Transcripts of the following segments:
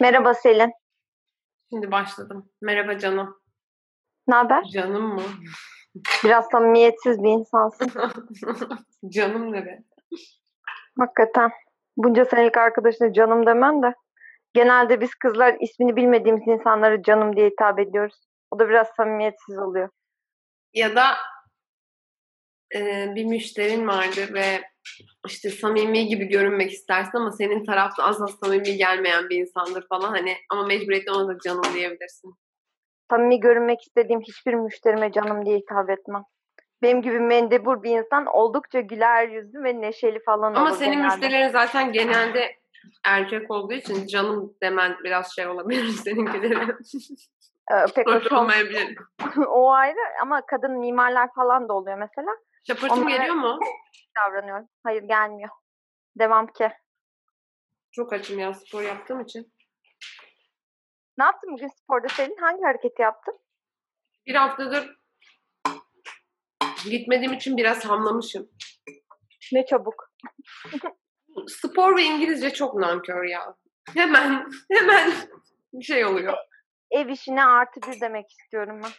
Merhaba Selin. Şimdi başladım. Merhaba canım. Ne haber? Canım mı? Biraz samimiyetsiz bir insansın. canım ne be? Hakikaten. Bunca senelik arkadaşına canım demen de. Genelde biz kızlar ismini bilmediğimiz insanlara canım diye hitap ediyoruz. O da biraz samimiyetsiz oluyor. Ya da e, bir müşterin vardı ve işte samimi gibi görünmek istersin ama senin tarafta asla samimi gelmeyen bir insandır falan hani ama mecburiyetten ona da canım diyebilirsin. Samimi görünmek istediğim hiçbir müşterime canım diye hitap etmem. Benim gibi mendebur bir insan oldukça güler yüzlü ve neşeli falan Ama senin genelde. müşterilerin zaten genelde erkek olduğu için canım demen biraz şey olabilir seninkileri. Ee, pek Hoş olmayabilir. o ayrı ama kadın mimarlar falan da oluyor mesela. Şapırtım Onlar- geliyor mu? Davranıyorum. Hayır gelmiyor. Devam ki. Çok açım ya spor yaptığım için. Ne yaptın bugün sporda Selin? Hangi hareketi yaptın? Bir haftadır gitmediğim için biraz hamlamışım. Ne çabuk. Spor ve İngilizce çok nankör ya. Hemen, hemen bir şey oluyor. Ev işine artı bir demek istiyorum ben.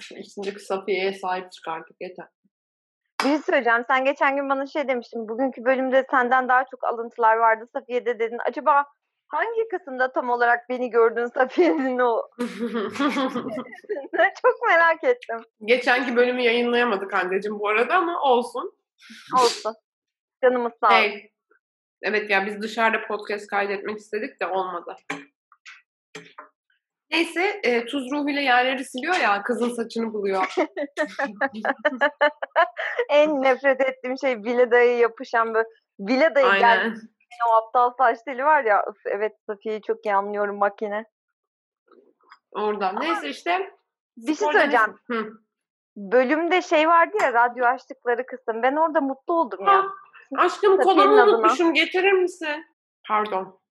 Şu içindeki Safiye'ye sahip çık artık yeter. Bir şey söyleyeceğim. Sen geçen gün bana şey demiştin. Bugünkü bölümde senden daha çok alıntılar vardı Safiye'de dedin. Acaba hangi kısımda tam olarak beni gördün Safiye'nin o? çok merak ettim. Geçenki bölümü yayınlayamadık anneciğim bu arada ama olsun. Olsun. Canımız sağ olsun. Hey. Evet ya biz dışarıda podcast kaydetmek istedik de olmadı. Neyse e, tuz ruhuyla yerleri siliyor ya kızın saçını buluyor. En nefret ettiğim şey Vileda'ya yapışan böyle Vileda'ya gel Aynen. o aptal saç teli var ya. Öf, evet Safiye'yi çok iyi anlıyorum makine. Oradan. Neyse işte. Bir şey söyleyeceğim. Hı. Bölümde şey vardı ya radyo açtıkları kısım. Ben orada mutlu oldum ya. Ha, aşkım Safiye'nin kolamı adına. unutmuşum. Getirir misin? Pardon.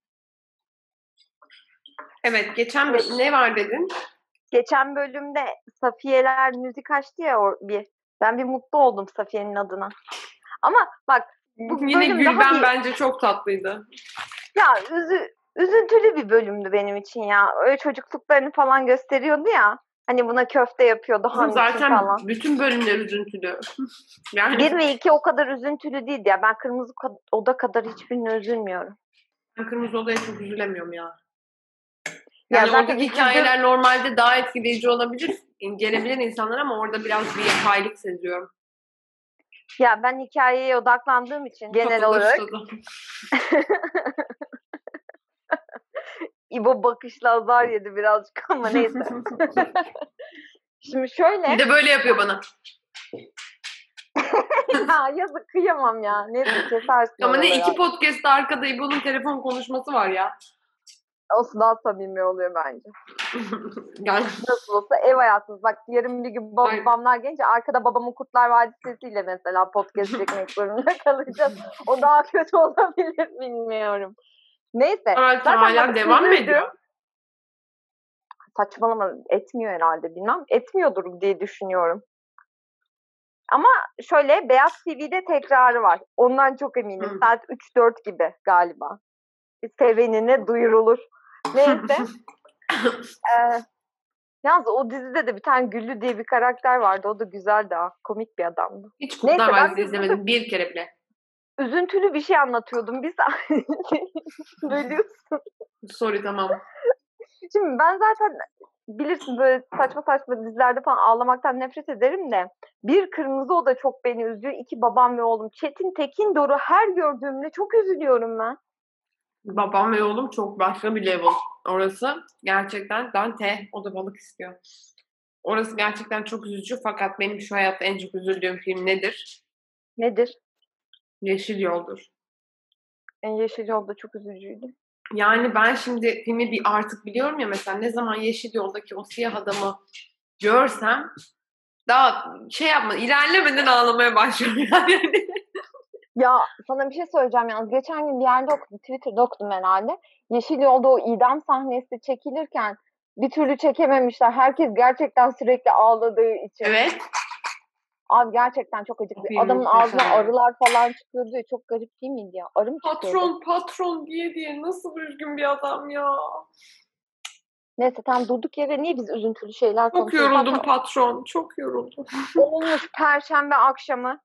Evet geçen Evet. ne var dedin? Geçen bölümde Safiyeler müzik açtı ya bir. Ben bir mutlu oldum Safiye'nin adına. Ama bak Bu Yine bölüm daha Gülben bir- bence çok tatlıydı. ya üzü, üzüntülü bir bölümdü benim için ya. Öyle çocukluklarını falan gösteriyordu ya. Hani buna köfte yapıyordu için zaten falan. bütün bölümler üzüntülü. yani Bir ve iki o kadar üzüntülü değildi ya. Ben Kırmızı Oda kadar hiçbirine üzülmüyorum. ben Kırmızı Oda'ya çok üzülemiyorum ya. Ya Yani zaten oradaki hikayeler normalde daha etkileyici olabilir. Gelebilir insanlar ama orada biraz bir yapaylık seziyorum. Ya ben hikayeye odaklandığım için genel olarak. İbo bakışla azar yedi birazcık ama neyse. Şimdi şöyle. Bir de böyle yapıyor bana. ya yazık kıyamam ya. Neyse kesersin. Ama ne iki podcast'ta arkada İbo'nun telefon konuşması var ya. Olsun daha samimi oluyor bence. yani Nasıl olsa ev hayatınız. Bak yarın bir gün babamlar gelince arkada babamın Kurtlar Vadisi sesiyle mesela podcast çekmek zorunda kalacağız. O daha kötü olabilir bilmiyorum. Neyse. Zaten hala devam mı ediyor? Saçmalama etmiyor herhalde bilmem. Etmiyordur diye düşünüyorum. Ama şöyle Beyaz TV'de tekrarı var. Ondan çok eminim. Hı. Saat 3-4 gibi galiba. Sevenine duyurulur. Neyse. ee, yalnız o dizide de bir tane Güllü diye bir karakter vardı. O da güzeldi ha. Komik bir adamdı. Hiç Kurtlar Vadisi izlemedim bir kere bile. Üzüntülü bir şey anlatıyordum. Biz bölüyorsun. Sorry tamam. Şimdi ben zaten bilirsin böyle saçma saçma dizilerde falan ağlamaktan nefret ederim de bir kırmızı oda çok beni üzüyor. İki babam ve oğlum. Çetin Tekin Doruk her gördüğümde çok üzülüyorum ben. Babam ve oğlum çok başka bir level. Orası gerçekten Dante o da balık istiyor. Orası gerçekten çok üzücü fakat benim şu hayatta en çok üzüldüğüm film nedir? Nedir? Yeşil Yoldur. En Yeşil Yolda çok üzücüydü. Yani ben şimdi filmi bir artık biliyorum ya mesela ne zaman Yeşil Yol'daki o siyah adamı görsem daha şey yapma ilerlemeden ağlamaya başlıyorum yani. Ya sana bir şey söyleyeceğim yalnız. Geçen gün bir yerde okudum. Twitter'da okudum herhalde. Yeşil Yolda o idam sahnesi çekilirken bir türlü çekememişler. Herkes gerçekten sürekli ağladığı için. evet. Abi gerçekten çok acıklı. Çok Adamın ağzına arılar falan çıkıyordu ya. Çok garip değil miydi ya? Arı mı çıkıyordu? Patron patron diye diye nasıl üzgün bir adam ya. Neyse tam durduk yere niye biz üzüntülü şeyler Çok konuşuyoruz? yoruldum Zaten patron. Çok yoruldum. olmuş perşembe akşamı.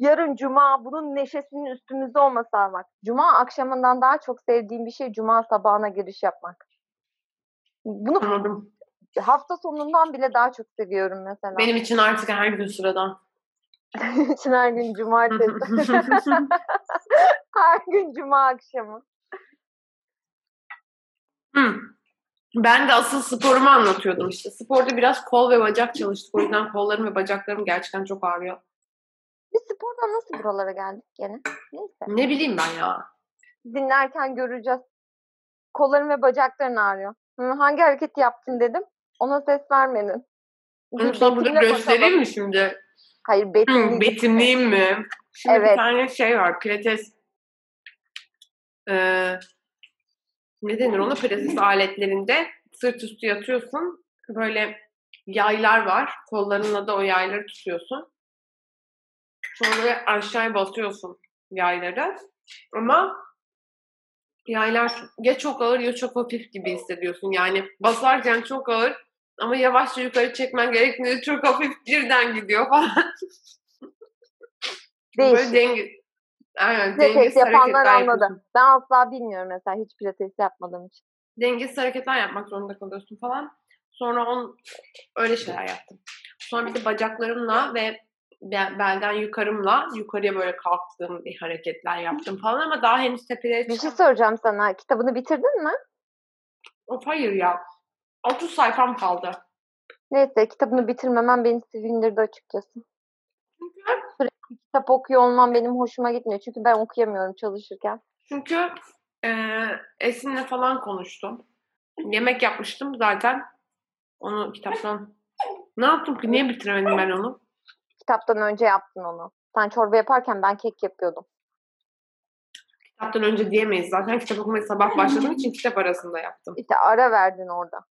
Yarın cuma bunun neşesinin üstümüzde olması lazım. Cuma akşamından daha çok sevdiğim bir şey cuma sabahına giriş yapmak. Bunu Anladım. hafta sonundan bile daha çok seviyorum mesela. Benim için artık her gün sıradan. için her gün cumartesi. her gün cuma akşamı. Hı. Ben de asıl sporumu anlatıyordum işte. Sporda biraz kol ve bacak çalıştık. O yüzden kollarım ve bacaklarım gerçekten çok ağrıyor. Spordan nasıl buralara geldik gene? Neyse. Ne bileyim ben ya. Dinlerken göreceğiz. Kolların ve bacakların ağrıyor. Hı, hangi hareketi yaptın dedim. Ona ses vermedin. Sana burada göstereyim mi şimdi? Hayır Hı, betimleyeceksin. betimleyeyim mi? Şimdi Evet. bir tane şey var. Pilates Ee, ne denir ona? Pilates aletlerinde sırt üstü yatıyorsun. Böyle yaylar var. Kollarınla da o yayları tutuyorsun. Sonra böyle aşağıya basıyorsun yayları. Ama yaylar ya çok ağır ya çok hafif gibi hissediyorsun. Yani basarken çok ağır ama yavaşça yukarı çekmen gerektiğinde çok hafif birden gidiyor falan. Böyle Değişik. denge, aynen, Pilates yapanlar anladı. yapıyorsun. Ben asla bilmiyorum mesela hiç pilates yapmadığım için. Dengesiz hareketler yapmak zorunda kalıyorsun falan. Sonra on, öyle şeyler yaptım. Sonra bir de bacaklarımla ve belden yukarımla yukarıya böyle kalktığım bir hareketler yaptım falan ama daha henüz tepelere Bir şey soracağım sana. Kitabını bitirdin mi? Of hayır ya. 30 sayfam kaldı. Neyse kitabını bitirmemen beni sevindirdi açıkçası. Çünkü, Sürekli kitap okuyor olman benim hoşuma gitmiyor. Çünkü ben okuyamıyorum çalışırken. çünkü eee Esin'le falan konuştum. Yemek yapmıştım zaten. Onu kitaptan... Ne yaptım ki? Niye bitiremedim ben onu? Kitaptan önce yaptın onu. Sen çorba yaparken ben kek yapıyordum. Kitaptan önce diyemeyiz. Zaten kitap okumaya sabah başladığım için kitap arasında yaptım. İşte ara verdin orada.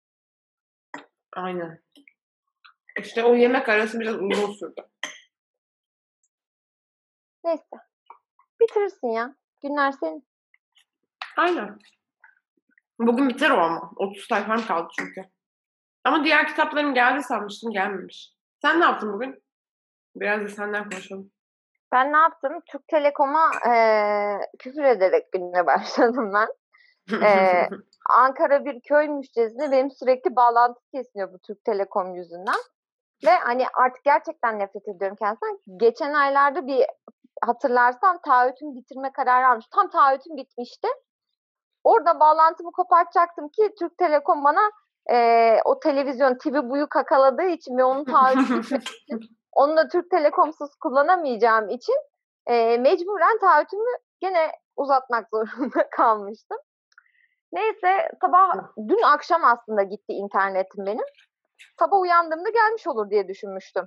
Aynen. İşte o yemek arası biraz uzun sürdü. Neyse. Bitirirsin ya. Günler senin. Aynen. Bugün biter o ama. 30 sayfam kaldı çünkü. Ama diğer kitaplarım geldi sanmıştım gelmemiş. Sen ne yaptın bugün? Biraz da senden konuşalım. Ben ne yaptım? Türk Telekom'a eee, küfür ederek gününe başladım ben. Ee, Ankara bir köy müşterisine benim sürekli bağlantı kesiliyor bu Türk Telekom yüzünden. Ve hani artık gerçekten nefret ediyorum kendisinden. Geçen aylarda bir hatırlarsan taahhütümü bitirme kararı almış. Tam taahhütüm bitmişti. Orada bağlantımı kopartacaktım ki Türk Telekom bana eee, o televizyon TV buyu kakaladığı için ve onun taahhütü onu da Türk Telekom'suz kullanamayacağım için eee, mecburen taahhütümü gene uzatmak zorunda kalmıştım. Neyse sabah dün akşam aslında gitti internetim benim. Sabah uyandığımda gelmiş olur diye düşünmüştüm.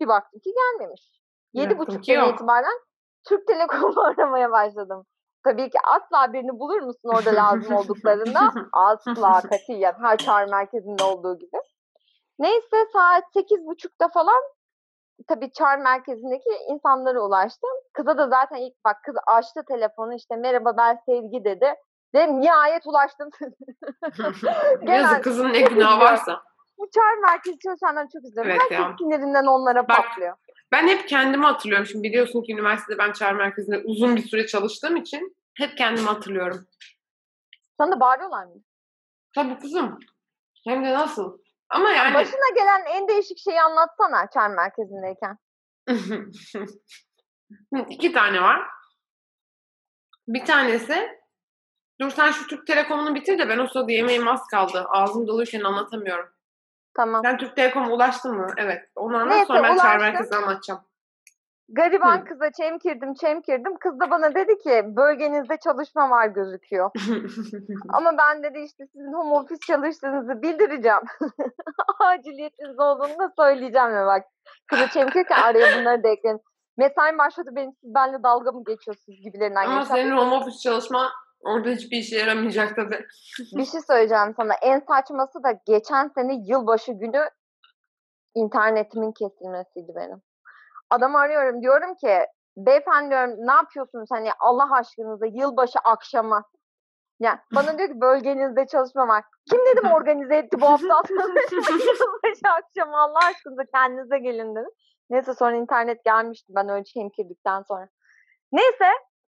Bir baktım ki gelmemiş. Yedi buçuktan itibaren Türk Telekom'u aramaya başladım. Tabii ki asla birini bulur musun orada lazım olduklarında? Asla katiyen her çağrı merkezinde olduğu gibi. Neyse saat sekiz buçukta falan tabii çağrı merkezindeki insanlara ulaştım. Kıza da zaten ilk bak kız açtı telefonu işte merhaba ben Sevgi dedi. Dedim nihayet ulaştım. Yazık kızın ne günahı varsa. Bu çağrı merkezi çalışanları çok üzülüyorum. Evet Herkes ya. sinirinden onlara Bak- patlıyor. Ben hep kendimi hatırlıyorum. Şimdi biliyorsun ki üniversitede ben çağrı merkezinde uzun bir süre çalıştığım için hep kendimi hatırlıyorum. Sana da bağırıyorlar mı? Tabii kızım. Hem de nasıl? Ama yani Başına gelen en değişik şeyi anlatsana çağrı merkezindeyken. İki tane var. Bir tanesi Dur sen şu Türk Telekom'unu bitir de ben o sırada yemeğim az kaldı. Ağzım doluyken anlatamıyorum. Tamam. Sen Türk Telekom'a ulaştın mı? Evet. Onu anlat Neyse, sonra ben çağrı ulaştım. merkezini anlatacağım. Gariban Hı. kıza çemkirdim çemkirdim. Kız da bana dedi ki bölgenizde çalışma var gözüküyor. Ama ben dedi işte sizin home office çalıştığınızı bildireceğim. Aciliyetiniz olduğunu da söyleyeceğim ve bak. Kızı çemkirken araya bunları da ekleyin. Mesai başladı benim siz benimle dalga mı geçiyorsunuz gibilerinden Ama geçen. senin home office çalışman orada hiçbir işe yaramayacak tabii. Bir şey söyleyeceğim sana. En saçması da geçen sene yılbaşı günü internetimin kesilmesiydi benim. Adamı arıyorum diyorum ki beyefendi diyorum ne yapıyorsunuz hani Allah aşkınıza yılbaşı akşamı. Yani bana diyor ki bölgenizde çalışma var. Kim dedim organize etti bu hafta yılbaşı akşamı Allah aşkınıza kendinize gelin dedim. Neyse sonra internet gelmişti ben öyle çemkirdikten sonra. Neyse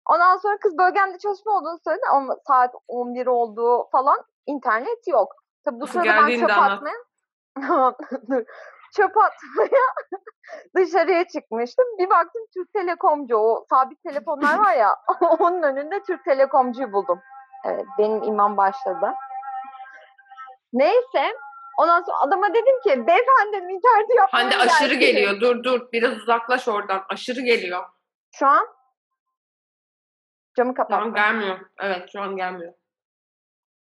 ondan sonra kız bölgemde çalışma olduğunu söyledi ama saat 11 olduğu falan internet yok. Tabii bu sırada ben çöp atmaya. çöp atmaya dışarıya çıkmıştım. Bir baktım Türk Telekomcu o sabit telefonlar var ya onun önünde Türk Telekomcu'yu buldum. Evet benim imam başladı. Neyse ondan sonra adama dedim ki beyefendi interneti yapmaya Hande aşırı geldim." geliyor. Dur dur. Biraz uzaklaş oradan. Aşırı geliyor. Şu an camı Şu an kapattım. gelmiyor. Evet şu an gelmiyor.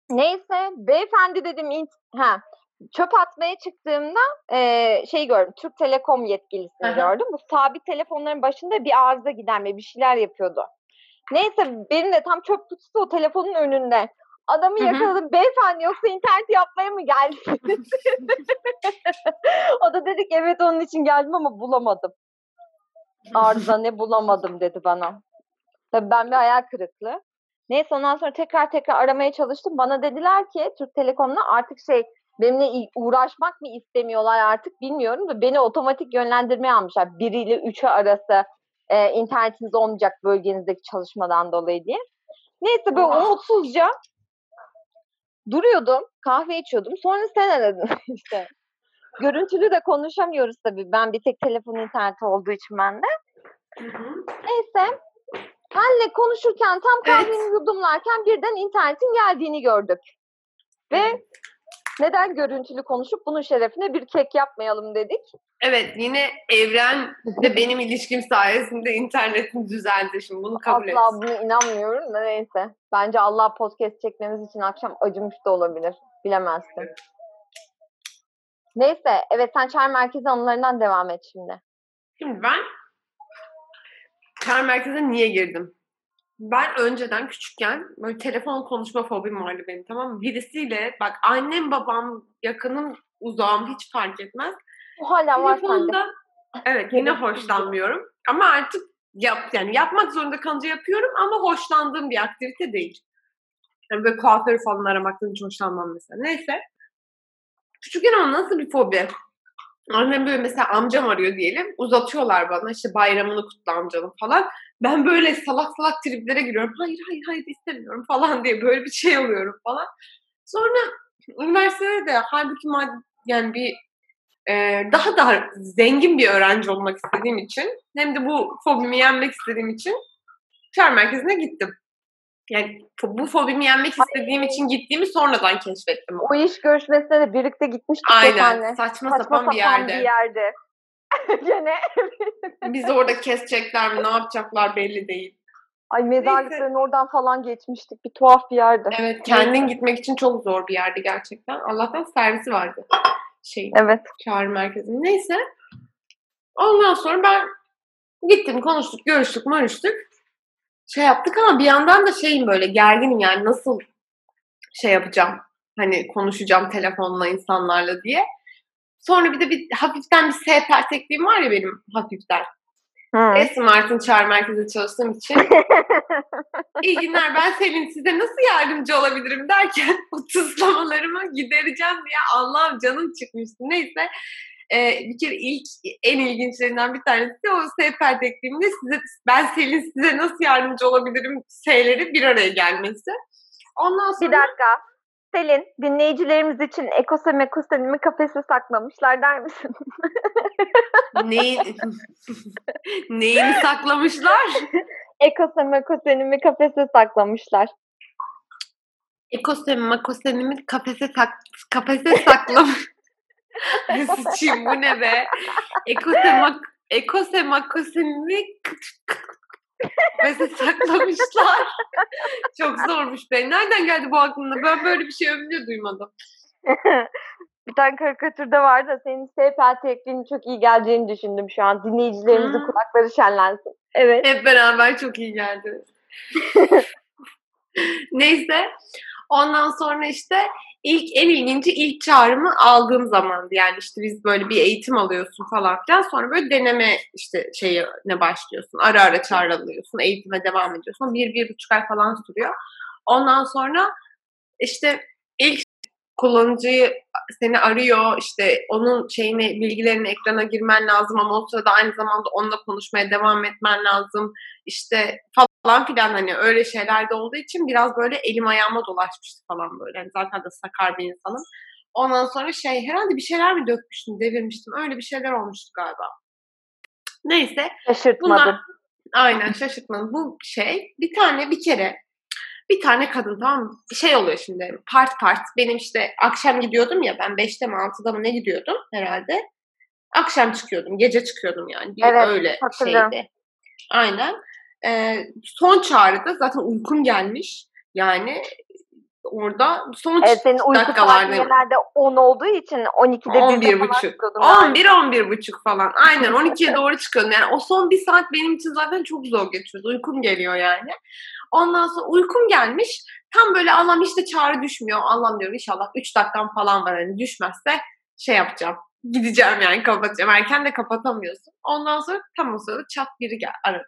Neyse beyefendi dedim ha çöp atmaya çıktığımda eee şey gördüm Türk Telekom yetkilisini Aha. gördüm. Bu sabit telefonların başında bir arıza giderme bir şeyler yapıyordu. Neyse benim de tam çöp kutusu o telefonun önünde. Adamı yakaladım. Beyefendi yoksa internet yapmaya mı geldiniz? o da dedi ki evet onun için geldim ama bulamadım. Arıza ne bulamadım dedi bana. Tabii ben bir hayal kırıklığı. Neyse ondan sonra tekrar tekrar aramaya çalıştım. Bana dediler ki Türk Telekom'la artık şey benimle uğraşmak mı istemiyorlar artık bilmiyorum da beni otomatik yönlendirmeye almışlar. 1 ile 3'ü arası e, internetiniz olmayacak bölgenizdeki çalışmadan dolayı diye. Neyse böyle umutsuzca duruyordum. Kahve içiyordum. Sonra sen aradın işte. Görüntülü de konuşamıyoruz tabii. Ben bir tek telefon interneti olduğu için ben de. Hı hı. Neyse. Senle konuşurken tam Evet. kahveni yudumlarken birden internetin geldiğini gördük. Ve neden görüntülü konuşup bunun şerefine bir kek yapmayalım dedik. Evet yine evren ve benim ilişkim sayesinde internetim düzeldi. Şimdi bunu kabul et. Asla buna inanmıyorum da neyse. Bence Allah podcast çekmemiz için akşam acımış da olabilir. Bilemezsin. Neyse. Evet sen çay merkezi anılarından devam et şimdi. Şimdi ben çağrı merkezine niye girdim? Ben önceden küçükken böyle telefon konuşma fobim vardı benim tamam mı? Birisiyle bak annem babam yakınım uzağım hiç fark etmez. Bu hala var sende. Evet yine hoşlanmıyorum. Ama artık yap, yani yapmak zorunda kalınca yapıyorum ama hoşlandığım bir aktivite değil. Yani böyle kuaförü falan aramaktan hiç hoşlanmam mesela. Neyse. Küçükken ama nasıl bir fobi? Annem böyle mesela amcam arıyor diyelim. Uzatıyorlar bana işte bayramını kutla amcanın falan. Ben böyle salak salak triplere giriyorum. Hayır hayır hayır istemiyorum falan diye böyle bir şey oluyorum falan. Sonra üniversitede de halbuki mad- yani bir e, daha da zengin bir öğrenci olmak istediğim için hem de bu fobimi yenmek istediğim için çağrı merkezine gittim. Yani bu fobimi yenmek istediğim için gittiğimi sonradan keşfettim. O iş görüşmesine de birlikte gitmiştik Aynen. Saçma, Saçma sapan, bir yerde. bir yerde. Gene. Biz orada kesecekler mi, ne yapacaklar belli değil. Ay mezarlıkların oradan falan geçmiştik. Bir tuhaf bir yerde. Evet, kendin gitmek için çok zor bir yerdi gerçekten. Allah'tan servisi vardı. Şey, Evet. çağrı merkezinin. Neyse. Ondan sonra ben gittim, konuştuk, görüştük, görüştük. Şey yaptık ama bir yandan da şeyim böyle gerginim yani nasıl şey yapacağım. Hani konuşacağım telefonla insanlarla diye. Sonra bir de bir hafiften bir S pertekliğim var ya benim hafiften. Hı. Esmart'ın çağrı merkezinde çalıştığım için. İyi günler ben Selin size nasıl yardımcı olabilirim derken o tuzlamalarımı gidereceğim diye Allah'ım canım çıkmıştı. Neyse e, bir kere ilk en ilginçlerinden bir tanesi o S pertekliğimde size, ben Selin size nasıl yardımcı olabilirim S'leri bir araya gelmesi. Ondan Bir sonra dakika. Selin, dinleyicilerimiz için ekosem ekosemimi kafese saklamışlar der misin? neyi, neyini saklamışlar? ekosem ekosemimi kafese saklamışlar. Ekosemi makosenimi kafese sak kafese saklamış. Ay Sıçayım bu ne be? Ekosemak ekosemakosenimi kafese saklamışlar. Çok zormuş be. Nereden geldi bu aklına? Ben böyle bir şey ömrümde duymadım. bir tane karikatürde vardı da senin SPL tekliğinin çok iyi geleceğini düşündüm şu an. Dinleyicilerimizin Hmm. kulakları şenlensin. Evet. Hep beraber çok iyi geldi. Neyse. Ondan sonra işte ilk en ilginci ilk çağrımı aldığım zamandı. Yani işte biz böyle bir eğitim alıyorsun falan filan. Sonra böyle deneme işte şeyine başlıyorsun. Ara ara çağrı alıyorsun. Eğitime devam ediyorsun. Bir, bir buçuk ay falan sürüyor. Ondan sonra işte ilk kullanıcıyı seni arıyor işte onun şeyini bilgilerini ekrana girmen lazım ama o sırada aynı zamanda onunla konuşmaya devam etmen lazım işte falan filan hani öyle şeyler de olduğu için biraz böyle elim ayağıma dolaşmıştı falan böyle. Yani zaten de sakar bir insanım. Ondan sonra şey herhalde bir şeyler mi dökmüştüm devirmiştim öyle bir şeyler olmuştu galiba. Neyse Şaşırtmadım. bunlar aynen şaşırtmadım. Bu şey bir tane bir kere bir tane kadın tamam mı? Şey oluyor şimdi part part. Benim işte akşam gidiyordum ya ben 5'te mi 6'da mı ne gidiyordum herhalde. Akşam çıkıyordum. Gece çıkıyordum yani. Bir Evet, öyle hatırlıyorum. şeydi. Aynen. Ee, son çağrıda zaten uykum gelmiş. Yani orada son Evet, senin uyku dakikalarda genelde 10 olduğu için 12'de 11 1'de falan buçuk. çıkıyordun galiba. 11 11 buçuk falan. Aynen 12'ye doğru çıkıyordum. Yani o son bir saat benim için zaten çok zor geçiyordu. Uykum geliyor yani. Ondan sonra uykum gelmiş. Tam böyle Allah'ım işte çağrı düşmüyor. Allah'ım diyorum inşallah 3 dakikam falan var. Hani düşmezse şey yapacağım. Gideceğim yani kapatacağım. Erken de kapatamıyorsun. Ondan sonra tam o sırada çat biri gel aradı.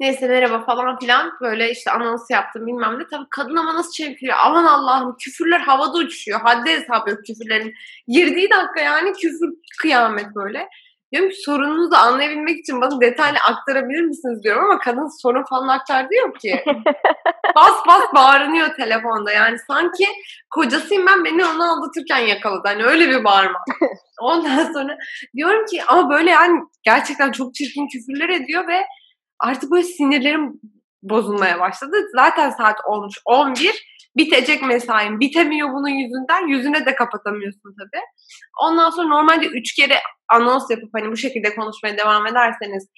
Neyse merhaba falan filan böyle işte anons yaptım bilmem ne. Tabii kadın ama nasıl çeviriyor? Aman Allah'ım küfürler havada uçuşuyor. Haddi hesap yok küfürlerin. Girdiği dakika yani küfür kıyamet böyle. Diyorum ki sorununuzu anlayabilmek için bana detaylı aktarabilir misiniz diyorum ama kadın sorun falan aktardı yok ki. bas bas bağırınıyor telefonda yani sanki kocasıyım ben beni onu aldatırken yakaladı. Hani öyle bir bağırma. Ondan sonra diyorum ki ama böyle yani gerçekten çok çirkin küfürler ediyor ve artık böyle sinirlerim bozulmaya başladı. Zaten saat olmuş 11. Bitecek mesain. Bitemiyor bunun yüzünden. Yüzüne de kapatamıyorsun tabii. Ondan sonra normalde üç kere anons yapıp hani bu şekilde konuşmaya devam ederseniz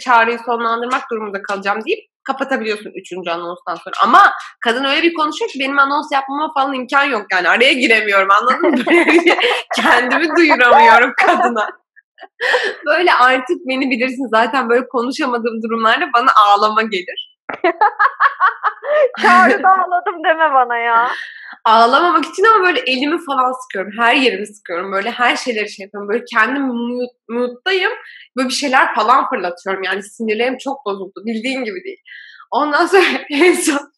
çağrıyı sonlandırmak durumunda kalacağım deyip kapatabiliyorsun üçüncü anonstan sonra. Ama kadın öyle bir konuşuyor ki benim anons yapmama falan imkan yok yani. Araya giremiyorum anladın mı? Kendimi duyuramıyorum kadına. Böyle artık beni bilirsin zaten böyle konuşamadığım durumlarda bana ağlama gelir. Çağrıda ağladım deme bana ya. Ağlamamak için ama böyle elimi falan sıkıyorum. Her yerimi sıkıyorum. Böyle her şeyleri şey yapıyorum. Böyle kendim mut, muttayım. Böyle bir şeyler falan fırlatıyorum. Yani sinirlerim çok bozuldu. Bildiğin gibi değil. Ondan sonra en son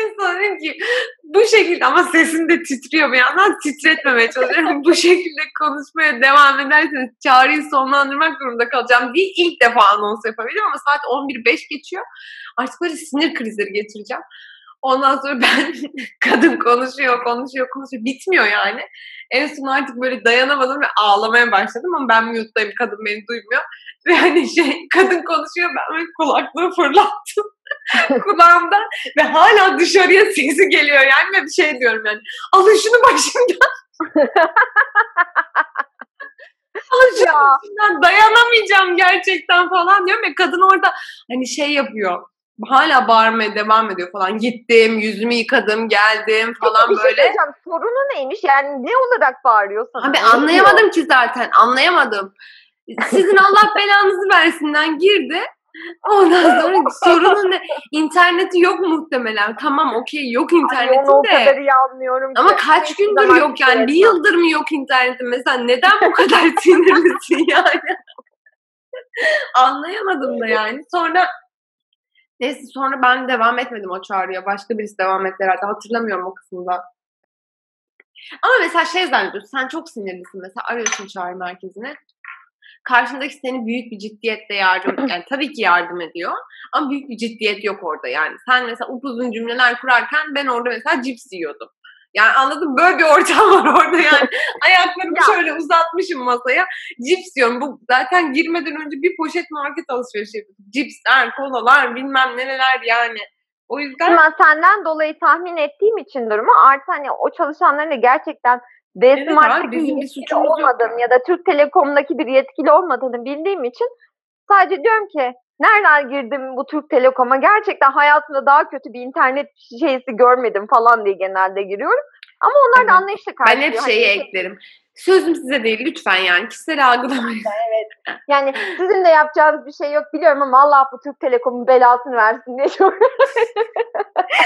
en son dedim ki bu şekilde ama sesim de titriyor bir yandan titretmemeye çalışıyorum. bu şekilde konuşmaya devam ederseniz çağrıyı sonlandırmak durumunda kalacağım diye ilk defa anons yapabildim ama saat 11.05 geçiyor. Artık böyle sinir krizleri geçireceğim. Ondan sonra ben kadın konuşuyor, konuşuyor, konuşuyor. Bitmiyor yani. En son artık böyle dayanamadım ve ağlamaya başladım ama ben mute'dayım. Kadın beni duymuyor. Ve hani şey kadın konuşuyor ben böyle kulaklığı fırlattım kulağımda ve hala dışarıya sesi geliyor yani ve bir şey diyorum yani. Alın şunu başımdan. Alın şunu Ya. başımdan dayanamayacağım gerçekten falan diyorum ve kadın orada hani şey yapıyor. Hala bağırmaya devam ediyor falan. Gittim, yüzümü yıkadım, geldim falan bir şey böyle. söyleyeceğim. Sorunu neymiş? Yani ne olarak bağırıyor sana? Abi diyor? anlayamadım ki zaten. Anlayamadım. Sizin Allah belanızı versinden girdi. Ondan sonra sorunun ne? İnterneti yok muhtemelen. Tamam okey yok Ay, onu internetin o de. kadar iyi anlıyorum ki. Ama kaç Hiçbir gündür yok yani? Bir hissetmem. yıldır mı yok internetin? Mesela neden bu kadar sinirlisin yani? Anlayamadım da yani. Sonra neyse sonra ben devam etmedim o çağrıya. Başka birisi devam etti herhalde. Hatırlamıyorum o kısımda. Ama mesela şey zannediyorsun. Sen çok sinirlisin. Mesela arıyorsun çağrı merkezine. Karşındaki seni büyük bir ciddiyetle yardım, yani tabii ki yardım ediyor. Ama büyük bir ciddiyet yok orada yani. Sen mesela upuzun cümleler kurarken ben orada mesela cips yiyordum. Yani anladın böyle bir ortam var orada yani. Ayaklarımı Ya. şöyle uzatmışım masaya. Cips yiyorum. Bu zaten girmeden önce bir poşet market alışverişi yapıyordum. Cipsler, kolalar, bilmem neler yani. O yüzden Ben senden dolayı tahmin ettiğim için durumu artı hani o çalışanların da gerçekten Evet Desmart'taki bir yetkili olmadığını ya da Türk Telekom'daki bir yetkili olmadığını bildiğim için sadece diyorum ki nereden girdim bu Türk Telekom'a gerçekten hayatımda daha kötü bir internet şeysi görmedim falan diye genelde giriyorum. Ama onlar Evet. da anlayışla ben karşılıyor. hep Hani şeyi şey- eklerim. Sözüm size değil lütfen yani. Kişisel algılamayın. Yani sizin de yapacağınız bir şey yok biliyorum ama Allah bu Türk Telekom'un belasını versin diye çok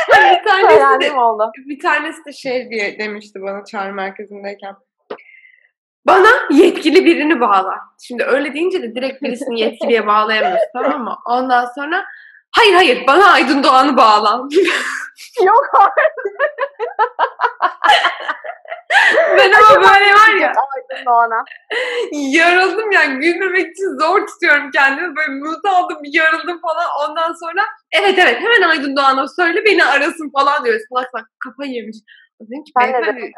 bir tane Öğrendim oldu. bir tanesi de şey diye demişti bana çağrı merkezindeyken. Bana yetkili birini bağla. Şimdi öyle deyince de direkt birisini yetkiliye bağlayamıyorsun tamam mı? Ondan sonra hayır hayır bana Aydın Doğan'ı bağla. Yok ben ama böyle var ya Aydın Doğan'a. yarıldım yani gülmemek için zor tutuyorum kendimi. Böyle mute aldım yarıldım falan. Ondan sonra evet evet hemen Aydın Doğan'a söyle beni arasın falan diyor. Salak salak kafayı yemiş. Dedin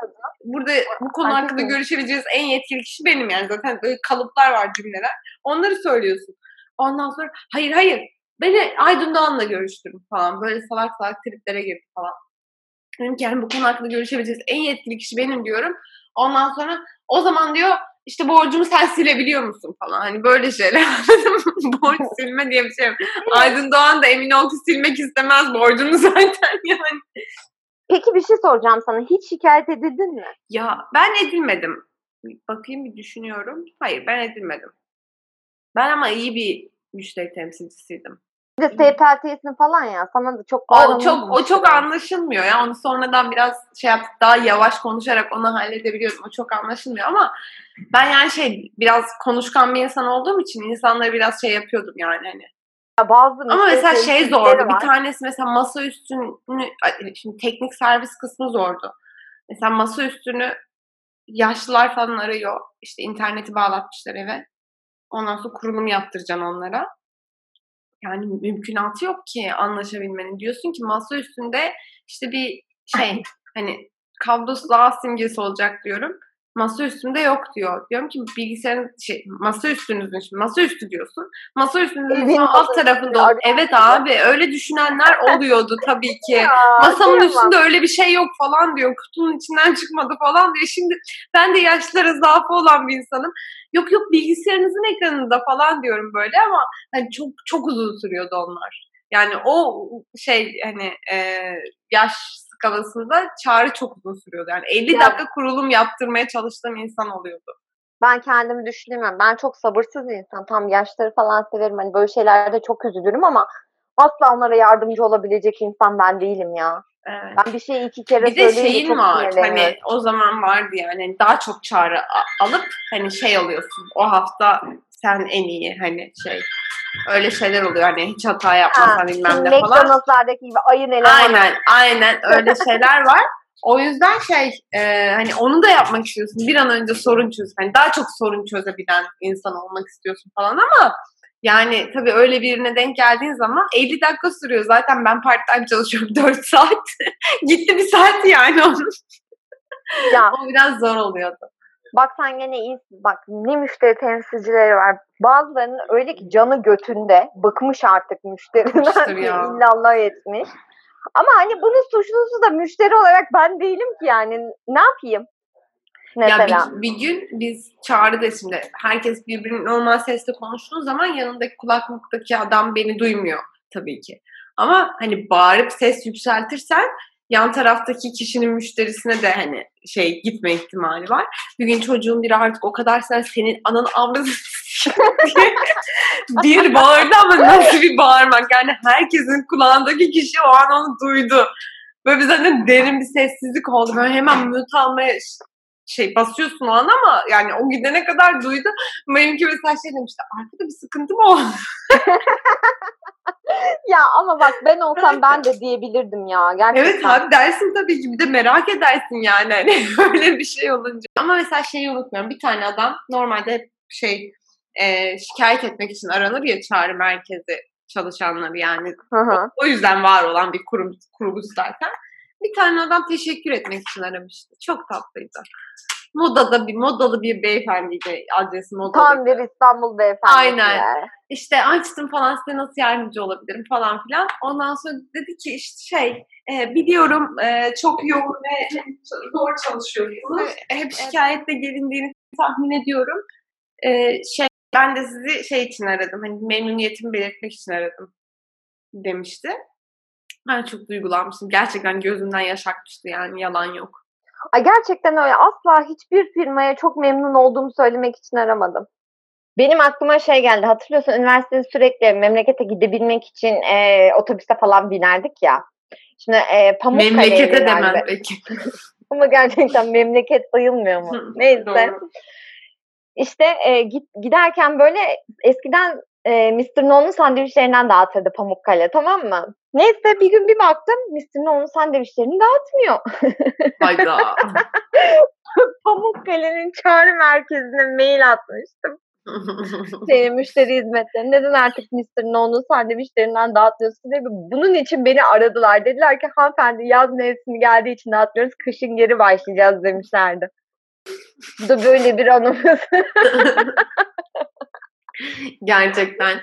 kızım? burada bu konu Ben hakkında kızım. görüşebileceğiniz en yetkili kişi benim yani zaten böyle kalıplar var cümleler. Onları söylüyorsun. Ondan sonra hayır hayır beni Aydın Doğan'la görüştürün falan. Böyle salak salak triplere girdi falan. Dedim ki yani bu konu hakkında görüşebileceğiniz en yetkili kişi benim diyorum. Ondan sonra o zaman diyor işte borcumu sen silebiliyor musun falan. Hani böyle şeyler. Borç silme diye bir şey. Aydın Doğan da emin ol ki silmek istemez borcunu zaten yani. Peki bir şey soracağım sana. Hiç şikayet edildin mi? Ya ben edilmedim. Bakayım bir düşünüyorum. Hayır ben edilmedim. Ben ama iyi bir müşteri temsilcisiydim. Bir de SPLT'sin falan ya. Sana da çok O çok o çok anlaşılmıyor ya. Onu sonradan biraz şey yaptık daha yavaş konuşarak onu halledebiliyoruz. O çok anlaşılmıyor ama ben yani şey biraz konuşkan bir insan olduğum için insanları biraz şey yapıyordum yani hani. Ya bazı Ama mesela şey zordu. var. Bir tanesi mesela masa üstünü şimdi teknik servis kısmı zordu. Mesela masa üstünü yaşlılar falan arıyor. İşte interneti bağlatmışlar eve. Ondan sonra kurulum yaptıracaksın onlara. Yani mümkünatı yok ki anlaşabilmenin. Diyorsun ki masa üstünde işte bir şey hani kablosuz ağ simgesi olacak diyorum. Masa üstünde yok diyor. Diyorum ki bilgisayarın şey masa üstünüzün şimdi masa üstü diyorsun. Masa üstünüzün Evin alt tarafında ol-. Evet abi öyle düşünenler oluyordu tabii ki. Ya, Masamın üstünde öyle bir şey yok falan diyor. Kutunun içinden çıkmadı falan diyor. Şimdi ben de yaşlılara zaafı olan bir insanım. Yok yok bilgisayarınızın ekranında falan diyorum böyle ama hani çok çok uzun sürüyordu onlar. Yani o şey hani e, yaş skalasında çağrı çok uzun sürüyordu. Yani 50 Ya- dakika kurulum yaptırmaya çalıştığım insan oluyordu. Ben kendimi düşünemem. Ben çok sabırsız insan. Tam yaşları falan severim. Hani böyle şeylerde çok üzülürüm ama asla onlara yardımcı olabilecek insan ben değilim ya. Evet. Ben bir şeyi iki kere Bir de şeyin var hani o zaman vardı yani daha çok çağrı alıp hani şey alıyorsun o hafta sen en iyi hani şey öyle şeyler oluyor hani hiç hata yapmasan bilmem ne falan. McDonald's'lardaki gibi ayın elemanı. Aynen aynen öyle şeyler var. O yüzden şey e, hani onu da yapmak istiyorsun. Bir an önce sorun çöz. Hani daha çok sorun çözebilen insan olmak istiyorsun falan ama yani tabii öyle birine denk geldiğin zaman 50 dakika sürüyor. Zaten ben part time çalışıyorum 4 saat. Gitti bir saat yani onun. Ya O biraz zor oluyordu. Bak sen gene iyisin. Bak ne müşteri temsilcileri var. Bazılarının öyle ki canı götünde. Bıkmış artık müşteriden. İllallah etmiş. Ama hani bunun suçlusu da müşteri olarak ben değilim ki yani. Ne yapayım? Mesela. Ya bir, bir gün biz çağrıda şimdi herkes birbirinin normal sesle konuştuğu zaman yanındaki kulaklıktaki adam beni duymuyor tabii ki. Ama hani bağırıp ses yükseltirsen yan taraftaki kişinin müşterisine de hani şey gitme ihtimali var. Bir gün çocuğun biri artık o kadar sen senin ananı avradını diye bir bağırdı ama nasıl bir bağırmak yani herkesin kulağındaki kişi o an onu duydu. Böyle bir zaten derin bir sessizlik oldu. Böyle hemen mute almaya şey basıyorsun o an ama yani o gidene kadar duydu. Benimki mesela şey demişti. Arkada bir sıkıntı mı oldu? Ya ama bak ben olsam ben de diyebilirdim ya. Gerçekten. Evet abi dersin tabii ki. Bir de merak edersin yani hani öyle bir şey olunca. Ama mesela şeyi unutmuyorum. Bir tane adam normalde hep şey e, şikayet etmek için aranır ya çağrı merkezi çalışanları yani. Hı hı. O yüzden var olan bir kurum kuruluş zaten. Bir tane adam teşekkür etmek için aramıştı. Çok tatlıydı. Modada bir modalı bir beyefendiydi adresi modalı. Tam bir İstanbul beyefendisi. Aynen. İşte açtım falan size nasıl yardımcı olabilirim falan filan. Ondan sonra dedi ki işte şey e, biliyorum e, çok yoğun ve zor çalışıyorsunuz. Hep şikayetle gelindiğini tahmin ediyorum. E, şey ben de sizi şey için aradım. Hani memnuniyetimi belirtmek için aradım demişti. Ben çok duygulanmıştım. Gerçekten gözümden yaş akmıştı yani yalan yok. Ay gerçekten öyle. Asla hiçbir firmaya çok memnun olduğumu söylemek için aramadım. Benim aklıma şey geldi. Hatırlıyorsun üniversitede sürekli memlekete gidebilmek için e, otobüste falan binerdik ya. Şimdi e, Pamukkale'ye Memlekete demem peki. Ama gerçekten memleket sayılmıyor mu? Neyse. doğru. İşte e, git, giderken böyle eskiden e, Mr. No'nun sandviçlerinden dağıtırdı Pamukkale tamam mı? Neyse bir gün bir baktım Mr. No'nun sandviçlerini dağıtmıyor. Hayda. Pamukkale'nin çağrı merkezine mail atmıştım. Şey, müşteri hizmetleri. Neden artık Mr. No'nun sandviçlerinden dağıtıyorsun diye. Bunun için beni aradılar. Dediler ki hanımefendi yaz mevsimi geldiği için dağıtmıyoruz. Kışın geri başlayacağız demişlerdi. Bu da böyle bir anımız. Gerçekten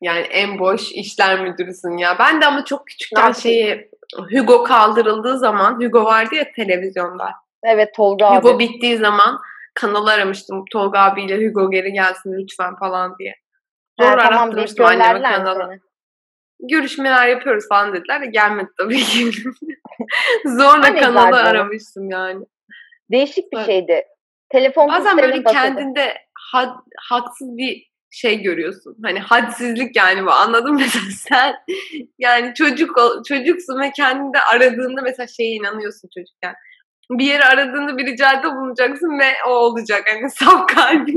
yani en boş işler müdürüsün ya. Ben de ama çok küçükken yapayım? şeyi Hugo kaldırıldığı zaman Hugo vardı ya televizyonda. evet Tolga abi. Hugo bittiği zaman kanalı aramıştım. Tolga abiyle Hugo geri gelsin lütfen falan diye. Sonra tamam deyip arattırmıştım anneme kanalı. seni? Görüşmeler yapıyoruz falan dediler de gelmedi tabii ki. Zorla kanalı aramıştım yani. Değişik bir Evet. şeydi. Telefon Bazen böyle basıyordum. kendinde had, haksız bir şey görüyorsun. Hani hadsizlik yani bu anladın mı? Mesela sen yani çocuk çocuksun ve kendinde aradığında mesela şeye inanıyorsun çocukken. Bir yeri aradığında bir ricada bulunacaksın ve o olacak. Hani saf kalbi.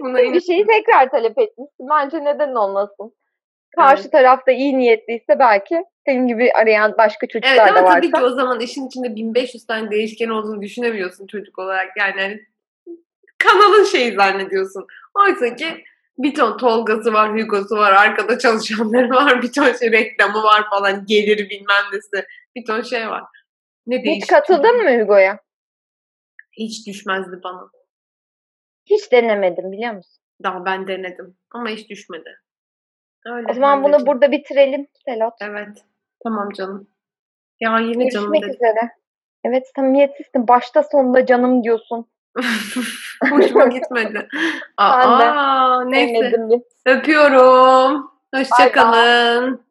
Buna bir şeyi tekrar talep etmişsin. Bence neden olmasın? Karşı tarafta iyi niyetliyse belki senin gibi arayan başka Evet çocuklar ama da varsa. tabii ki o zaman işin içinde 1500 tane değişken olduğunu düşünemiyorsun çocuk olarak. Yani hani kanalın şeyi zannediyorsun. Oysa ki bir ton Tolga'sı var, Hugo'su var, arkada çalışanları var, bir ton şey reklamı var falan, geliri bilmem nesi. Bir ton şey var. Ne Hiç değişik. katıldın mı Hugo'ya? Hiç düşmezdi bana. Hiç denemedim biliyor musun? Daha ben denedim ama hiç düşmedi. Öyle. O zaman bunu burada bitirelim Selot. Evet. Tamam canım. Ya yine canım Görüşmek üzere. Evet samimiyetsizsin. Başta sonunda canım diyorsun. Hoşuma gitmedi. De. Aa, neyse. Öpüyorum. Hoşçakalın.